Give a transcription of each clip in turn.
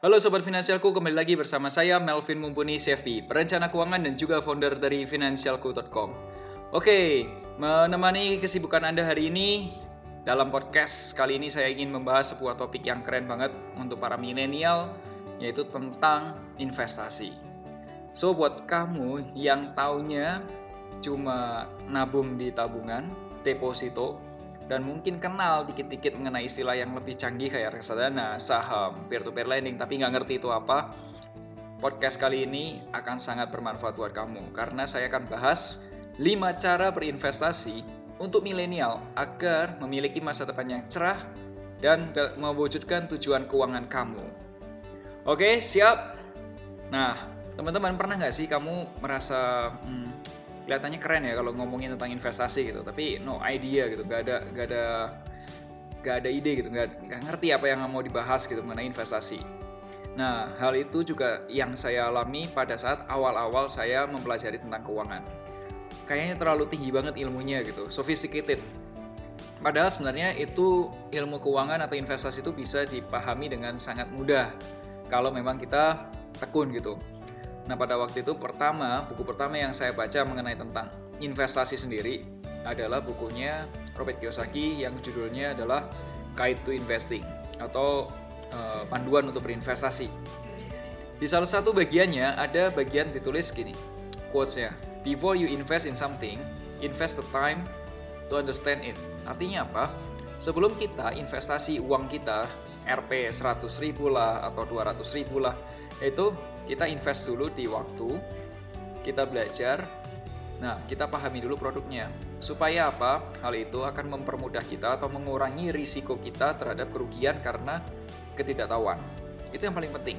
Halo Sobat Finansialku, kembali lagi bersama saya Melvin Mumpuni CFP, perencana keuangan dan juga founder dari Finansialku.com. Oke, menemani kesibukan Anda hari ini, dalam podcast kali ini saya ingin membahas sebuah topik yang keren banget untuk para milenial, yaitu tentang investasi. So, buat kamu yang taunya cuma nabung di tabungan, deposito, dan mungkin kenal dikit-dikit mengenai istilah yang lebih canggih kayak reksadana, saham, peer-to-peer lending, tapi nggak ngerti itu apa, podcast kali ini akan sangat bermanfaat buat kamu karena saya akan bahas 5 cara berinvestasi untuk milenial agar memiliki masa depan yang cerah dan mewujudkan tujuan keuangan kamu. Oke, siap? Nah, teman-teman pernah nggak sih kamu merasa hmm, kelihatannya keren ya kalau ngomongin tentang investasi gitu. Tapi no idea gitu. Gak ada gak ada gak ada ide gitu. Gak, gak ngerti apa yang mau dibahas gitu mengenai investasi. Nah hal itu juga yang saya alami pada saat awal-awal saya mempelajari tentang keuangan. Kayaknya terlalu tinggi banget ilmunya gitu. Sophisticated. Padahal sebenarnya itu ilmu keuangan atau investasi itu bisa dipahami dengan sangat mudah kalau memang kita tekun gitu Nah pada waktu itu pertama, buku pertama yang saya baca mengenai tentang investasi sendiri adalah bukunya Robert Kiyosaki yang judulnya adalah Guide to Investing atau uh, panduan untuk berinvestasi. Di salah satu bagiannya ada bagian ditulis gini, quotes-nya, Before you invest in something, invest the time to understand it. Artinya apa? Sebelum kita investasi uang kita, Rp 100 ribu lah atau 200 ribu lah, itu kita invest dulu di waktu, kita belajar, nah kita pahami dulu produknya. Supaya apa? Hal itu akan mempermudah kita atau mengurangi risiko kita terhadap kerugian karena ketidaktahuan. Itu yang paling penting.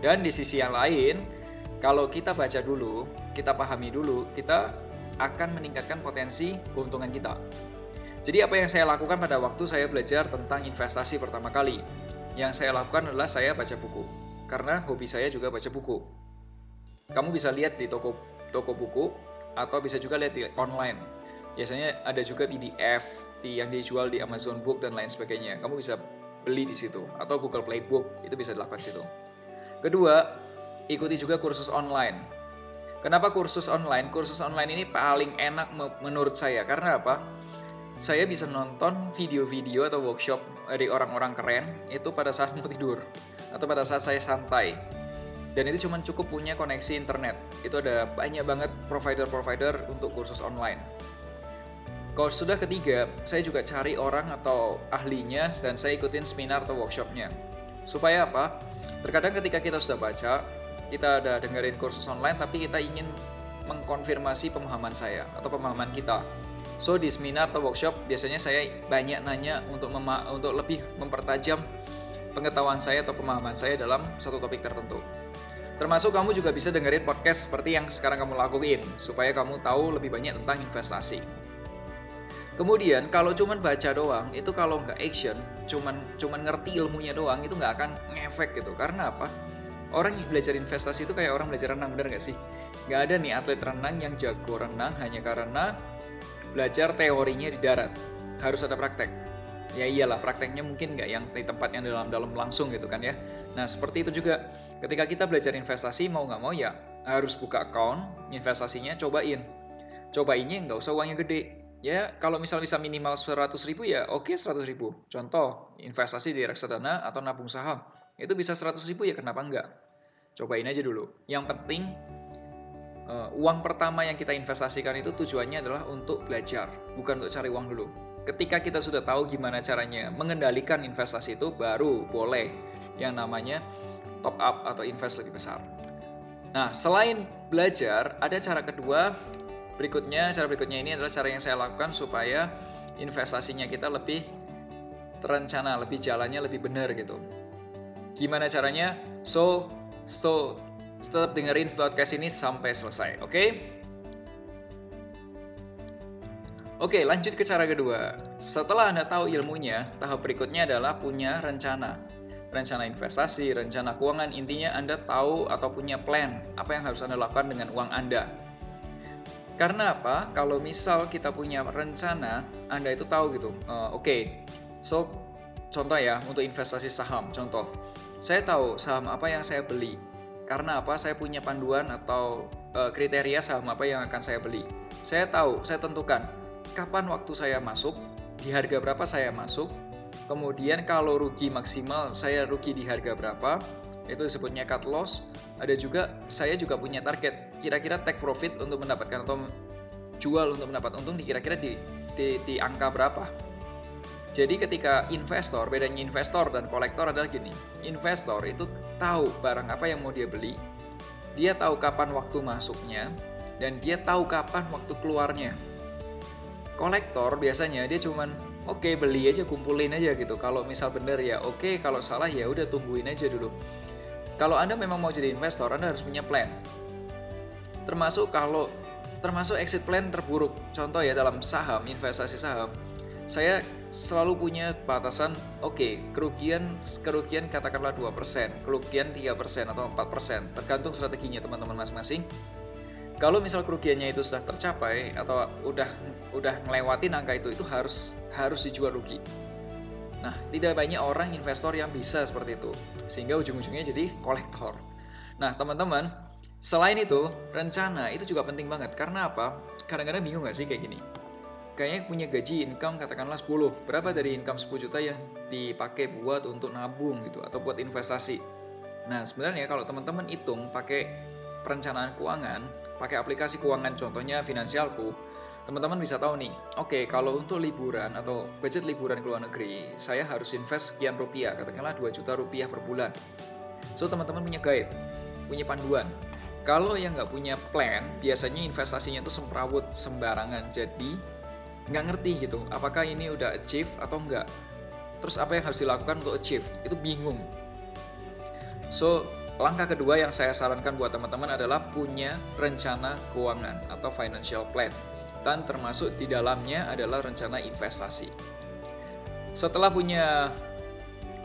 Dan di sisi yang lain, kalau kita baca dulu, kita pahami dulu, kita akan meningkatkan potensi keuntungan kita. Jadi apa yang saya lakukan pada waktu saya belajar tentang investasi pertama kali? Yang saya lakukan adalah saya baca buku karena hobi saya juga baca buku. Kamu bisa lihat di toko toko buku atau bisa juga lihat di online. Biasanya ada juga PDF yang dijual di Amazon Book dan lain sebagainya. Kamu bisa beli di situ atau Google Playbook itu bisa dilakukan di situ. Kedua, ikuti juga kursus online. Kenapa kursus online? Kursus online ini paling enak menurut saya karena apa? Saya bisa nonton video-video atau workshop dari orang-orang keren itu pada saat mau tidur atau pada saat saya santai. Dan itu cuma cukup punya koneksi internet. Itu ada banyak banget provider-provider untuk kursus online. Kalau sudah ketiga saya juga cari orang atau ahlinya dan saya ikutin seminar atau workshopnya. Supaya apa? Terkadang ketika kita sudah baca kita ada dengerin kursus online tapi kita ingin mengkonfirmasi pemahaman saya atau pemahaman kita. So di seminar atau workshop biasanya saya banyak nanya untuk untuk lebih mempertajam pengetahuan saya atau pemahaman saya dalam satu topik tertentu. Termasuk kamu juga bisa dengerin podcast seperti yang sekarang kamu lakuin, supaya kamu tahu lebih banyak tentang investasi. Kemudian kalau cuman baca doang, itu kalau nggak action, cuman cuman ngerti ilmunya doang, itu nggak akan ngefek gitu. Karena apa? Orang yang belajar investasi itu kayak orang belajar renang, bener nggak sih? Nggak ada nih atlet renang yang jago renang hanya karena belajar teorinya di darat. Harus ada praktek ya iyalah prakteknya mungkin nggak yang di tempat yang dalam-dalam langsung gitu kan ya. Nah seperti itu juga ketika kita belajar investasi mau nggak mau ya harus buka account investasinya cobain. Cobainnya nggak usah uangnya gede. Ya kalau misal bisa minimal 100 ribu ya oke okay, 100 ribu. Contoh investasi di reksadana atau nabung saham itu bisa 100 ribu ya kenapa enggak? Cobain aja dulu. Yang penting uh, uang pertama yang kita investasikan itu tujuannya adalah untuk belajar, bukan untuk cari uang dulu. Ketika kita sudah tahu gimana caranya mengendalikan investasi itu, baru boleh yang namanya top up atau invest lebih besar. Nah, selain belajar, ada cara kedua berikutnya. Cara berikutnya ini adalah cara yang saya lakukan supaya investasinya kita lebih terencana, lebih jalannya lebih benar gitu. Gimana caranya? So, so tetap dengerin podcast ini sampai selesai, oke? Okay? Oke, lanjut ke cara kedua. Setelah Anda tahu ilmunya, tahap berikutnya adalah punya rencana. Rencana investasi, rencana keuangan, intinya Anda tahu atau punya plan apa yang harus Anda lakukan dengan uang Anda. Karena apa? Kalau misal kita punya rencana, Anda itu tahu gitu. Uh, Oke, okay. so contoh ya untuk investasi saham. Contoh, saya tahu saham apa yang saya beli. Karena apa? Saya punya panduan atau uh, kriteria saham apa yang akan saya beli. Saya tahu, saya tentukan kapan waktu saya masuk, di harga berapa saya masuk, kemudian kalau rugi maksimal saya rugi di harga berapa, itu disebutnya cut loss. Ada juga saya juga punya target, kira-kira take profit untuk mendapatkan atau jual untuk mendapat untung di kira-kira di, di, di angka berapa. Jadi ketika investor, bedanya investor dan kolektor adalah gini. Investor itu tahu barang apa yang mau dia beli, dia tahu kapan waktu masuknya, dan dia tahu kapan waktu keluarnya kolektor biasanya dia cuman oke okay, beli aja kumpulin aja gitu. Kalau misal bener ya oke okay, kalau salah ya udah tungguin aja dulu. Kalau anda memang mau jadi investor anda harus punya plan. Termasuk kalau termasuk exit plan terburuk. Contoh ya dalam saham investasi saham saya selalu punya batasan oke okay, kerugian kerugian katakanlah 2% kerugian 3% atau 4% tergantung strateginya teman-teman masing-masing kalau misal kerugiannya itu sudah tercapai atau udah udah melewati angka itu itu harus harus dijual rugi. Nah, tidak banyak orang investor yang bisa seperti itu. Sehingga ujung-ujungnya jadi kolektor. Nah, teman-teman, selain itu, rencana itu juga penting banget. Karena apa? Kadang-kadang bingung nggak sih kayak gini? Kayaknya punya gaji income katakanlah 10. Berapa dari income 10 juta yang dipakai buat untuk nabung gitu atau buat investasi? Nah, sebenarnya kalau teman-teman hitung pakai perencanaan keuangan, pakai aplikasi keuangan contohnya Finansialku, teman-teman bisa tahu nih, oke okay, kalau untuk liburan atau budget liburan ke luar negeri, saya harus invest sekian rupiah, katakanlah 2 juta rupiah per bulan. So teman-teman punya guide, punya panduan. Kalau yang nggak punya plan, biasanya investasinya itu semrawut sembarangan, jadi nggak ngerti gitu, apakah ini udah achieve atau enggak. Terus apa yang harus dilakukan untuk achieve? Itu bingung. So, Langkah kedua yang saya sarankan buat teman-teman adalah punya rencana keuangan atau financial plan. Dan termasuk di dalamnya adalah rencana investasi. Setelah punya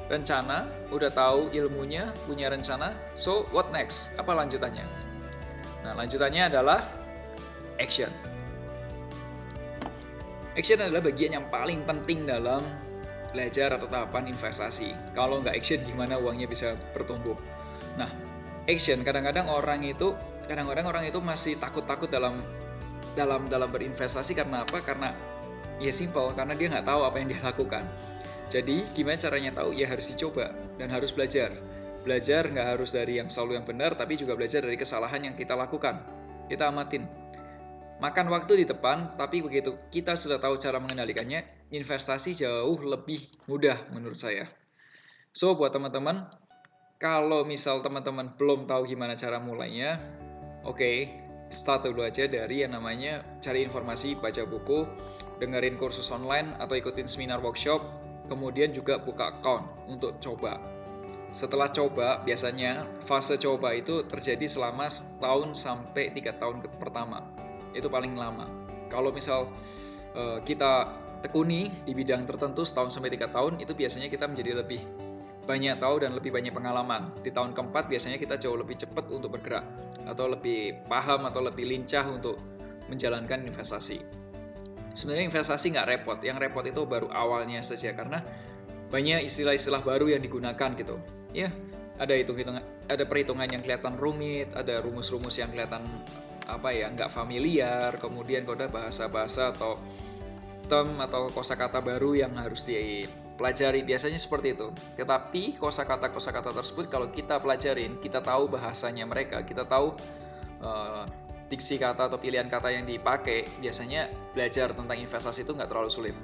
rencana, udah tahu ilmunya, punya rencana, so what next? Apa lanjutannya? Nah, lanjutannya adalah action. Action adalah bagian yang paling penting dalam belajar atau tahapan investasi. Kalau nggak action, gimana uangnya bisa bertumbuh? Nah, action kadang-kadang orang itu kadang-kadang orang itu masih takut-takut dalam dalam dalam berinvestasi karena apa? Karena ya simple karena dia nggak tahu apa yang dia lakukan. Jadi gimana caranya tahu? Ya harus dicoba dan harus belajar. Belajar nggak harus dari yang selalu yang benar, tapi juga belajar dari kesalahan yang kita lakukan. Kita amatin. Makan waktu di depan, tapi begitu kita sudah tahu cara mengendalikannya, investasi jauh lebih mudah menurut saya. So, buat teman-teman, kalau misal teman-teman belum tahu gimana cara mulainya, oke, okay, start dulu aja dari yang namanya cari informasi, baca buku, dengerin kursus online atau ikutin seminar workshop, kemudian juga buka account untuk coba. Setelah coba, biasanya fase coba itu terjadi selama setahun sampai tiga tahun pertama. Itu paling lama. Kalau misal uh, kita tekuni di bidang tertentu setahun sampai tiga tahun, itu biasanya kita menjadi lebih banyak tahu dan lebih banyak pengalaman. Di tahun keempat biasanya kita jauh lebih cepat untuk bergerak atau lebih paham atau lebih lincah untuk menjalankan investasi. Sebenarnya investasi nggak repot, yang repot itu baru awalnya saja karena banyak istilah-istilah baru yang digunakan gitu. Ya, ada hitung hitungan, ada perhitungan yang kelihatan rumit, ada rumus-rumus yang kelihatan apa ya nggak familiar, kemudian ada bahasa-bahasa atau term atau kosakata baru yang harus di pelajari biasanya seperti itu. Tetapi kosakata-kosakata tersebut kalau kita pelajarin, kita tahu bahasanya mereka, kita tahu uh, diksi kata atau pilihan kata yang dipakai, biasanya belajar tentang investasi itu nggak terlalu sulit.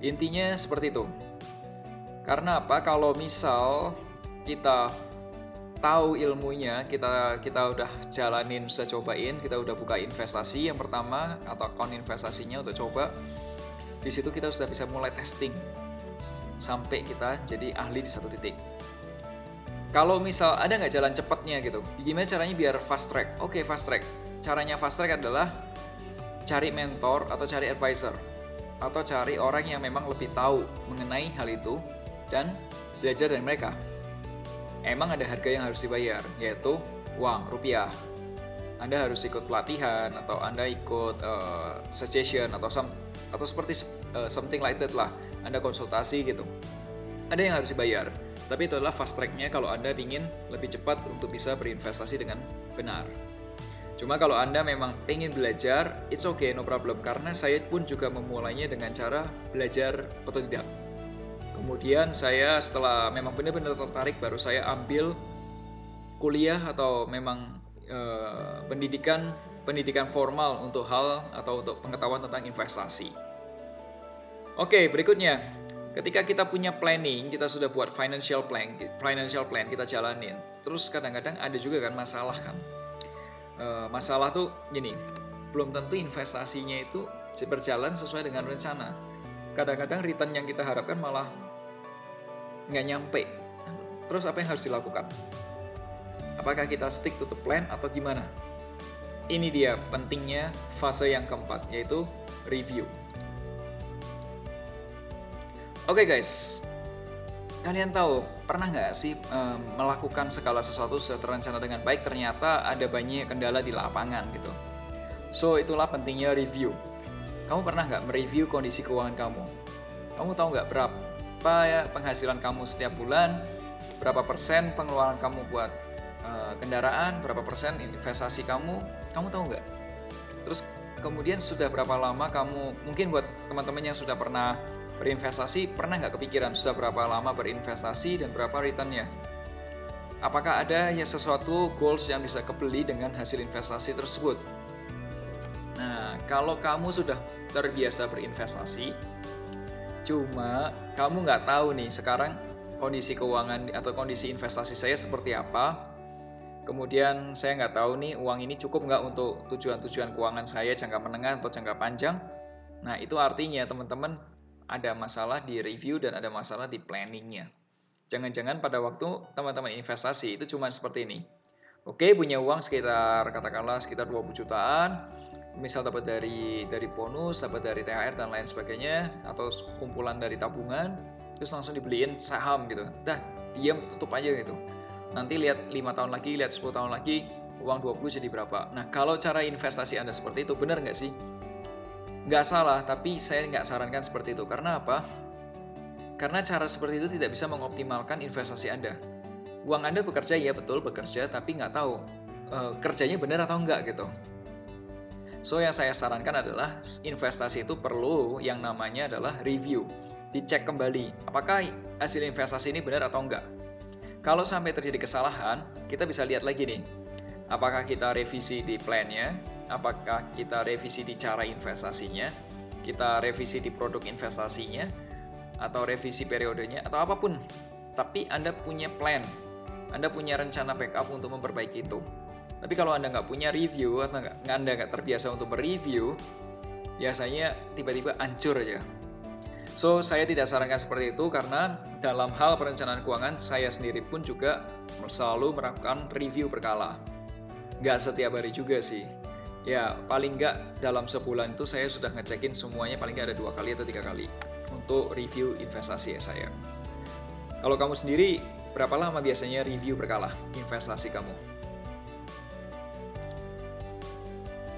Intinya seperti itu. Karena apa? Kalau misal kita tahu ilmunya, kita kita udah jalanin, sudah cobain, kita udah buka investasi yang pertama atau akun investasinya udah coba, di situ kita sudah bisa mulai testing sampai kita jadi ahli di satu titik. Kalau misal ada nggak jalan cepatnya gitu, gimana caranya biar fast track? Oke, okay, fast track. Caranya fast track adalah cari mentor atau cari advisor atau cari orang yang memang lebih tahu mengenai hal itu dan belajar dari mereka. Emang ada harga yang harus dibayar, yaitu uang rupiah. Anda harus ikut pelatihan atau Anda ikut uh, suggestion atau some, atau seperti uh, something like that lah. Anda konsultasi gitu. Ada yang harus dibayar. Tapi itu adalah fast tracknya kalau Anda ingin lebih cepat untuk bisa berinvestasi dengan benar. Cuma kalau Anda memang ingin belajar, it's okay, no problem. Karena saya pun juga memulainya dengan cara belajar otodidak. Kemudian saya setelah memang benar-benar tertarik, baru saya ambil kuliah atau memang eh, pendidikan pendidikan formal untuk hal atau untuk pengetahuan tentang investasi. Oke, berikutnya. Ketika kita punya planning, kita sudah buat financial plan, financial plan kita jalanin. Terus kadang-kadang ada juga kan masalah kan uh, masalah tuh gini, belum tentu investasinya itu berjalan sesuai dengan rencana. Kadang-kadang return yang kita harapkan malah nggak nyampe. Terus apa yang harus dilakukan? Apakah kita stick to the plan atau gimana? Ini dia pentingnya fase yang keempat, yaitu review. Oke okay guys, Kalian tahu, pernah nggak sih um, melakukan segala sesuatu sudah terencana dengan baik, ternyata ada banyak kendala di lapangan gitu. So, itulah pentingnya review. Kamu pernah nggak mereview kondisi keuangan kamu? Kamu tahu nggak berapa ya penghasilan kamu setiap bulan? Berapa persen pengeluaran kamu buat uh, kendaraan? Berapa persen investasi kamu? Kamu tahu nggak? Terus kemudian sudah berapa lama kamu, mungkin buat teman-teman yang sudah pernah berinvestasi pernah nggak kepikiran sudah berapa lama berinvestasi dan berapa returnnya? Apakah ada ya sesuatu goals yang bisa kebeli dengan hasil investasi tersebut? Nah, kalau kamu sudah terbiasa berinvestasi, cuma kamu nggak tahu nih sekarang kondisi keuangan atau kondisi investasi saya seperti apa, kemudian saya nggak tahu nih uang ini cukup nggak untuk tujuan-tujuan keuangan saya jangka menengah atau jangka panjang. Nah, itu artinya teman-teman ada masalah di review dan ada masalah di planningnya. Jangan-jangan pada waktu teman-teman investasi itu cuma seperti ini. Oke, punya uang sekitar katakanlah sekitar 20 jutaan, misal dapat dari dari bonus, dapat dari THR dan lain sebagainya atau kumpulan dari tabungan, terus langsung dibeliin saham gitu. Dah, diam tutup aja gitu. Nanti lihat 5 tahun lagi, lihat 10 tahun lagi, uang 20 jadi berapa. Nah, kalau cara investasi Anda seperti itu, benar nggak sih? Nggak salah, tapi saya nggak sarankan seperti itu. Karena apa? Karena cara seperti itu tidak bisa mengoptimalkan investasi Anda. Uang Anda bekerja, ya betul bekerja, tapi nggak tahu e, kerjanya benar atau enggak gitu. So yang saya sarankan adalah investasi itu perlu yang namanya adalah review. Dicek kembali, apakah hasil investasi ini benar atau enggak. Kalau sampai terjadi kesalahan, kita bisa lihat lagi nih. Apakah kita revisi di plannya, apakah kita revisi di cara investasinya, kita revisi di produk investasinya, atau revisi periodenya, atau apa pun. Tapi Anda punya plan, Anda punya rencana backup untuk memperbaiki itu. Tapi kalau Anda nggak punya review, atau nggak, Anda nggak terbiasa untuk mereview, biasanya tiba-tiba hancur aja. So, saya tidak sarankan seperti itu karena dalam hal perencanaan keuangan, saya sendiri pun juga selalu melakukan review berkala. Nggak setiap hari juga sih, ya paling nggak dalam sebulan itu saya sudah ngecekin semuanya paling nggak ada dua kali atau tiga kali untuk review investasi ya saya. Kalau kamu sendiri berapa lama biasanya review berkala investasi kamu?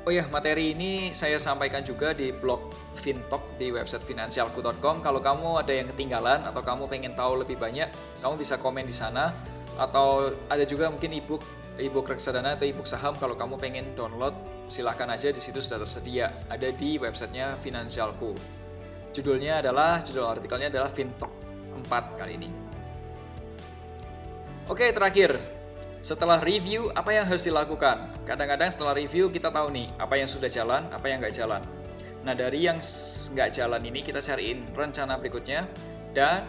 Oh ya, materi ini saya sampaikan juga di blog Fintalk di website finansialku.com. Kalau kamu ada yang ketinggalan atau kamu pengen tahu lebih banyak, kamu bisa komen di sana. Atau ada juga mungkin ebook ebook reksadana atau ebook saham kalau kamu pengen download silahkan aja di situ sudah tersedia. Ada di websitenya Finansialku. Judulnya adalah judul artikelnya adalah Fintalk 4 kali ini. Oke terakhir. Setelah review apa yang harus dilakukan? Kadang-kadang setelah review kita tahu nih apa yang sudah jalan apa yang nggak jalan. Nah dari yang nggak jalan ini kita cariin rencana berikutnya. Dan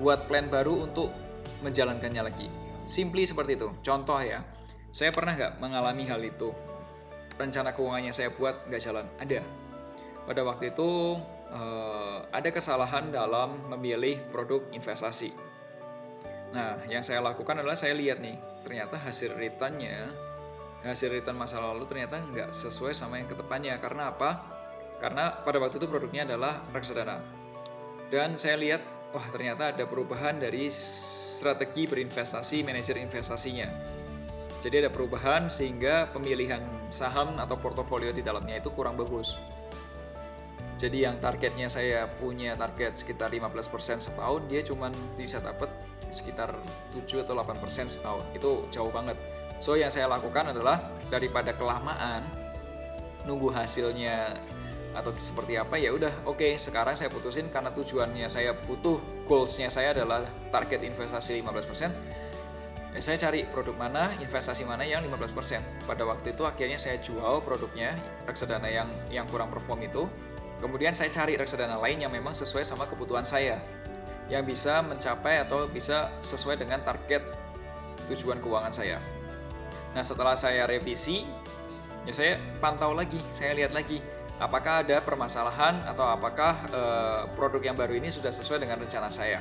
buat plan baru untuk menjalankannya lagi Simply seperti itu. Contoh ya, saya pernah nggak mengalami hal itu? Rencana keuangannya saya buat nggak jalan? Ada. Pada waktu itu uh, ada kesalahan dalam memilih produk investasi. Nah, yang saya lakukan adalah saya lihat nih, ternyata hasil returnnya hasil return masa lalu ternyata nggak sesuai sama yang ke depannya karena apa? Karena pada waktu itu produknya adalah reksadana dan saya lihat wah ternyata ada perubahan dari strategi berinvestasi manajer investasinya. Jadi ada perubahan sehingga pemilihan saham atau portofolio di dalamnya itu kurang bagus. Jadi yang targetnya saya punya target sekitar 15% setahun, dia cuma bisa dapat sekitar 7 atau 8% setahun. Itu jauh banget. So yang saya lakukan adalah daripada kelamaan nunggu hasilnya atau seperti apa ya udah oke okay, sekarang saya putusin karena tujuannya saya butuh goalsnya saya adalah target investasi 15% ya saya cari produk mana investasi mana yang 15% pada waktu itu akhirnya saya jual produknya reksadana yang yang kurang perform itu. Kemudian saya cari reksadana lain yang memang sesuai sama kebutuhan saya yang bisa mencapai atau bisa sesuai dengan target tujuan keuangan saya. Nah setelah saya revisi, ya saya pantau lagi, saya lihat lagi apakah ada permasalahan atau apakah uh, produk yang baru ini sudah sesuai dengan rencana saya.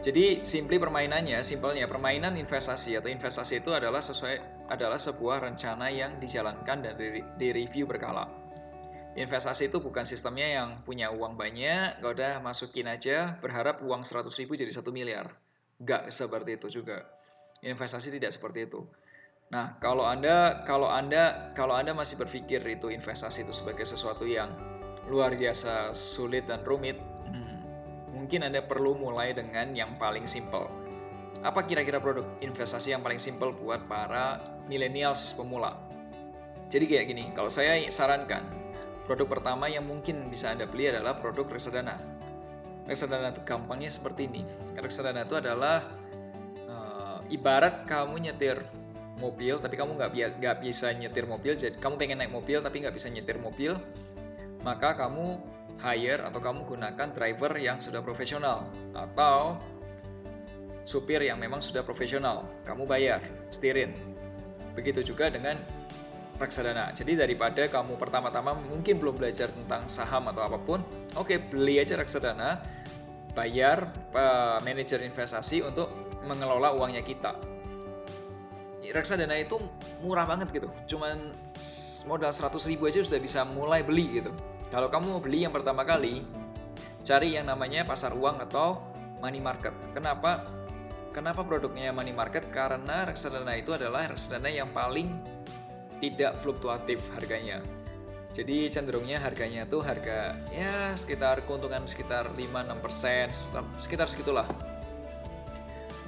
Jadi simply permainannya, simpelnya permainan investasi atau investasi itu adalah sesuai adalah sebuah rencana yang dijalankan dan di, di review berkala. Investasi itu bukan sistemnya yang punya uang banyak, gak udah masukin aja, berharap uang 100 ribu jadi satu miliar. Gak seperti itu juga. Investasi tidak seperti itu. Nah, kalau Anda kalau Anda kalau Anda masih berpikir itu investasi itu sebagai sesuatu yang luar biasa sulit dan rumit, hmm, mungkin Anda perlu mulai dengan yang paling simple. Apa kira-kira produk investasi yang paling simple buat para millennials pemula? Jadi kayak gini, kalau saya sarankan, produk pertama yang mungkin bisa Anda beli adalah produk reksadana. Reksadana itu gampangnya seperti ini. Reksadana itu adalah uh, ibarat kamu nyetir mobil tapi kamu nggak nggak bisa nyetir mobil jadi kamu pengen naik mobil tapi nggak bisa nyetir mobil maka kamu hire atau kamu gunakan driver yang sudah profesional atau supir yang memang sudah profesional. Kamu bayar setirin. Begitu juga dengan reksadana. Jadi daripada kamu pertama-tama mungkin belum belajar tentang saham atau apa pun oke okay, beli aja reksadana bayar uh, manajer investasi untuk mengelola uangnya kita reksadana itu murah banget gitu. Cuman modal 100 ribu aja sudah bisa mulai beli gitu. Kalau kamu mau beli yang pertama kali cari yang namanya pasar uang atau money market. Kenapa? Kenapa produknya money market? Karena reksadana itu adalah reksadana yang paling tidak fluktuatif harganya. Jadi cenderungnya harganya tuh harga ya sekitar keuntungan sekitar 5-6% sekitar segitulah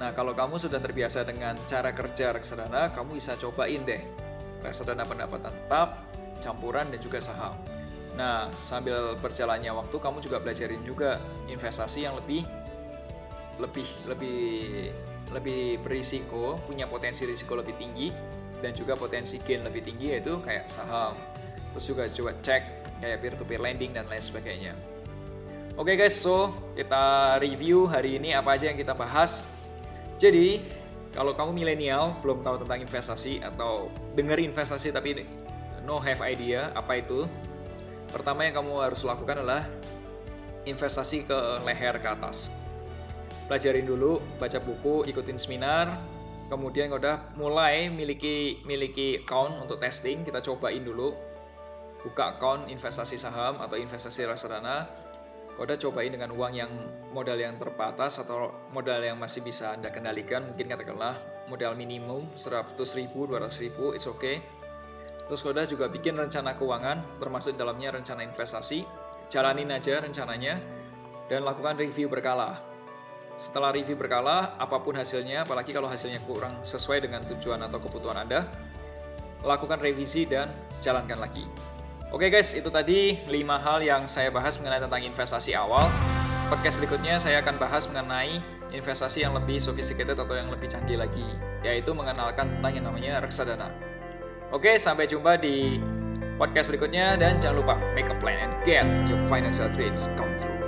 Nah, kalau kamu sudah terbiasa dengan cara kerja reksadana, kamu bisa cobain deh reksadana pendapatan tetap, campuran, dan juga saham. Nah, sambil berjalannya waktu, kamu juga belajarin juga investasi yang lebih lebih lebih lebih berisiko, punya potensi risiko lebih tinggi, dan juga potensi gain lebih tinggi yaitu kayak saham. Terus juga coba cek kayak peer-to-peer lending dan lain sebagainya. Oke okay guys, so kita review hari ini apa aja yang kita bahas. Jadi, kalau kamu milenial belum tahu tentang investasi atau dengar investasi tapi no have idea apa itu, pertama yang kamu harus lakukan adalah investasi ke leher ke atas. Pelajarin dulu, baca buku, ikutin seminar, kemudian udah mulai miliki miliki account untuk testing, kita cobain dulu buka account investasi saham atau investasi reksadana udah cobain dengan uang yang modal yang terbatas atau modal yang masih bisa Anda kendalikan, mungkin katakanlah modal minimum 100 ribu, 200 ribu, it's okay. Terus Koda juga bikin rencana keuangan, termasuk dalamnya rencana investasi. Jalanin aja rencananya, dan lakukan review berkala. Setelah review berkala, apa pun hasilnya, apalagi kalau hasilnya kurang sesuai dengan tujuan atau kebutuhan Anda, lakukan revisi dan jalankan lagi. Oke guys, itu tadi 5 hal yang saya bahas mengenai tentang investasi awal. Podcast berikutnya saya akan bahas mengenai investasi yang lebih sophisticated atau yang lebih canggih lagi, yaitu mengenalkan tentang yang namanya reksadana. Oke, sampai jumpa di podcast berikutnya dan jangan lupa make a plan and get your financial dreams come true.